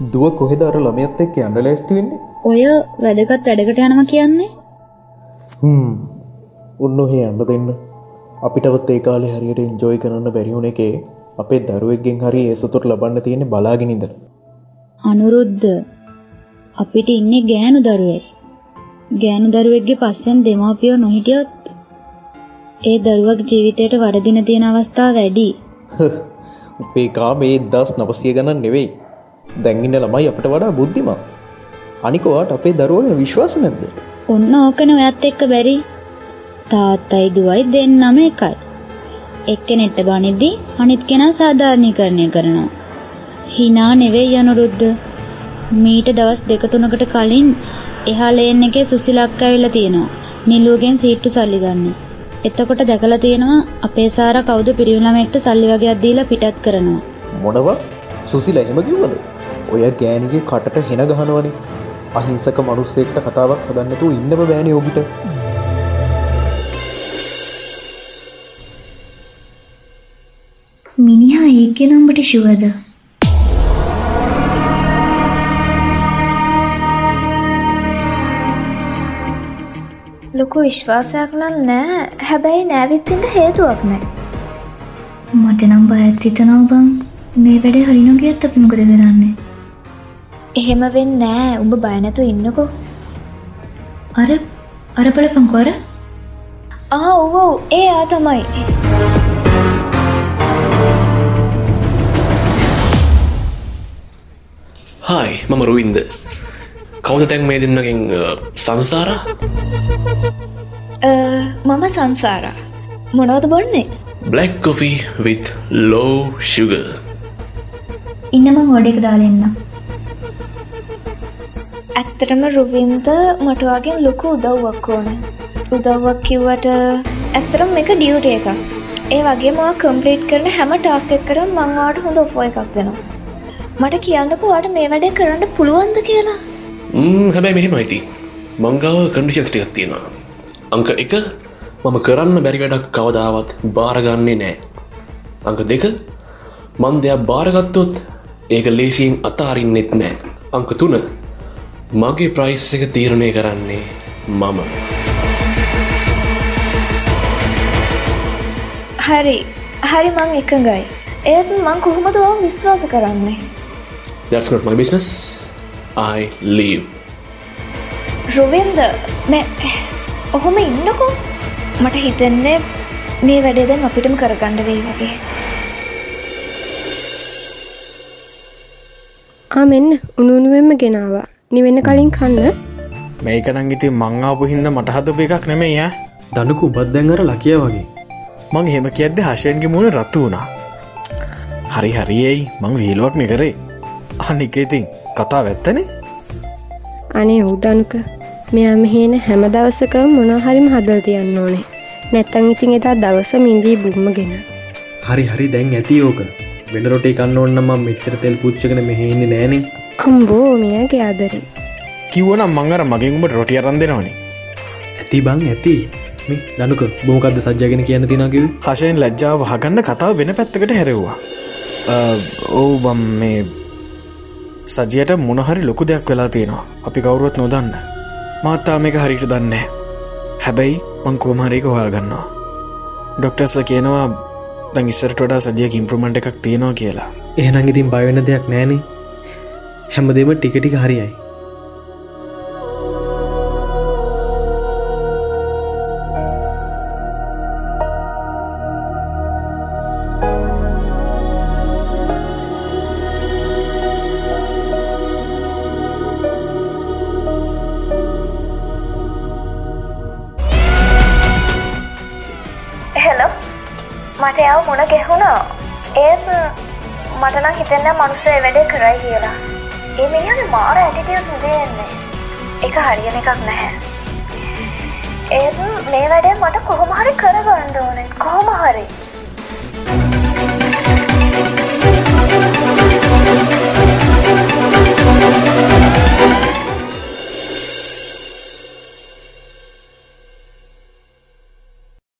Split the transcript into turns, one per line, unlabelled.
දුව කොහෙද අර ළමයත් එක්ක යන්න ලෑස්ති වෙන්නේ?
ඔය වැදගත් වැඩකට යනවා කියන්නේ?
හ්ම්. උන්න ඔහේ යන්න දෙන්න. අපිටවත් ඒ කාලේ හරියට එන්ජෝයි කරන්න බැරිවුණ එකේ අපේ දරුවෙක්ගෙන් හරි ඒසතුට ලබන්න තියෙන බලාගෙනනිද
අනුරුද්ධ අපිට ඉන්නේ ගෑනු දරුවෙක් ගෑනු දරුවෙක්ගේ පස්සෙන් දෙමාපියෝ නොහිටියොත් ඒ දරුවක් ජීවිතයට වරදින තියෙන අවස්ථා වැඩි.
උපේකා මේ දස් නවසිය ගණන් නෙවෙයි දැන්ගින්න ළමයි අපට වඩා බුද්ධිමා අනිකවාට අපේ දරුවගෙන විශ්වාස නැද්ද
ඔන්න ඕකන ඔයත් එක්ක බැරි තාත්තයි දුවයි දෙන්නම එකයි එක්කෙනෙට බනිද්දි අනිත් කෙනා සාධාරණීකරණය කරනවා හිනා නෙවෙයි අනුරුද්ධ මීට දවස් දෙක තුනකට කලින් එහා ලේන් එකේ සුසිලක් ඇවිල්ලා තියෙනවා නිලුවගෙන් සීට්ටු සල්ලි ගන්න. එතකොට දැකලා තියෙනවා අපේ සාරා කවුද පිරිමි ළමයෙක්ට සල්ලි වගේක් දීලා පිටත් කරනවා.
මොනවා? සුසිල එහෙම කිව්වද? ඔය ගෑණිගේ කටට හෙන ගහනවනේ. අහිංසක මිනිස්සෙක්ට කතාවක් හදන්න නැතුව ඉන්නම බෑනේ ඔබිට.
මිනිහා ඒකේ නම්බට ෂුවද?
ලොකු විශ්වාසයක් නම් නෑ හැබැයි නෑවිත්තින්ට හේතුවක් නෑ
මට නම් බයත් හිතනවා බං මේ වැඩේ හරි නොගියත් අපි මොකද කරන්නේ
එහෙම වෙන්නේ නෑ. උඹ බය නැතුව ඉන්නකෝ.
අර අර බලපන්කෝ අර.
ආ ඔව් ඒ ආ තමයි.
හායි මම රුවින්ද. කවුද තැන් මේ දෙන්නගෙන් සංසාරා?
මම සංසාරා. මොනවද බොන්නේ?
Black coffee with low sugar
ඉන්නම හොඩ එක දාලෙන්න
ඇත්තටම රුවින්ද මටවාගෙන් ලොකු උදව්වක් ඕන. උදව්වක් කිව්වට ඇත්තරම් එක ඩියුට එකක්. ඒ වගේ මවා කම්පලීට් කරන හැම ටාස්කෙක් කරම් මංවාට හොඳ ඔෆෝ එකක් දෙනවා. මට කියන්නකවාට මේ වැඩේ කරන්න පුළුවන්ද කියලා.
හැබැයි මෙහෙම අයිති මංගාව කඩිෂන්ස් ටිකක් තියෙනවා. අංක එක මම කරන්න බැරි වැඩක් කවදාවත් බාරගන්නේ නෑ. අංක දෙක මන් දෙයක් බාරගත්තොත් ඒක ලේසියෙන් අතාරින්නෙත් නෑ. අංක තුන මගේ ප්‍රයිස් එක තීරණය කරන්නේ මම.
හරි හරි මං එකඟයි. ඒත් මං කොහොමද ඔව විශ්වාස කරන්නේ?
Not my business. I leave.
රුවින්ද ඔහොම ඉන්නකෝ? මට හිතන්නේ මේ වැඩේ දැන් අපිටම කරගන්න වෙයි වගේ.
ආමෙන්න උනුනුවෙන්ම ගෙනවා නිවෙන්න කලින් කන්න.
මේකනං ඉති මංආපු හින්ද මට හතප එකක් නෙමේ ය
දනකු බද්දැන් අර ලකිය වගේ.
මං හෙම කියද්ද හශයන්ගේ මුණ රත්තු වුණා. හරි හරියයි මං වීලුවක් නිකරේ අනික ඉතින් කතා වැත්තනේ
අනේ උදනුක මෙයා මෙහේන හැම දවසකම මොනහරිම හදල් තියන්න ඕනේ. නැත්තං ඉතින් එදා දවස මින්දී බුම්මගෙන
හරි හරි. දැන් ඇති ඕක. වෙන රොටේ කන්න ඔන්නම මෙච්චර තෙල් පුච්චකන මෙහෙන්නේ නෑනේ
අම්බෝ මෙයාගේ ආදරේ
කිව්වනම් මංගර මගින් උඹට රොටිය රන්දෙනවනේ
ඇති බං ඇති. මේ දනුක බෝකක්ද සජ්‍යගෙන කියන්න තිනකිව
කශයෙන් ලැජ්ජාව හගන්න කතාව වෙන පැත්තකට හැරෙව්වා. ඕ බම් මේ සජයට මොනහරි ලොකු දෙයක් වෙලා තියෙනවා. අපි කවුරුවත් නොදන්න. මාත්තා මේක හරිට දන්න හැබැයි මං කෝමහරයක හොයාගන්නවා. ඩොක්ටස්ල කියනවා දං ඉස්සරට වඩා සජයක ඉම්ප්‍රමට් එකක් තියෙනවා කියලා.
එහෙනං ඉතින් බයවෙන දෙයක් නෑනේ හැමදේම ටිකටික හරියයි.
මට යව මුණ ගැහුණා. ඒත් මටනම් හිතන්න මනුස්සේ වැඩේ කරයි කියලා. ඒ මිනිහගේ මාර ඇටිටියස් විදයෙන්නේ එක හරියන එකක් නැහැ. ඒත් මේ වැඩේ මට කොහොමහරි කරගන්න ඕනේ. කොහොම හරි.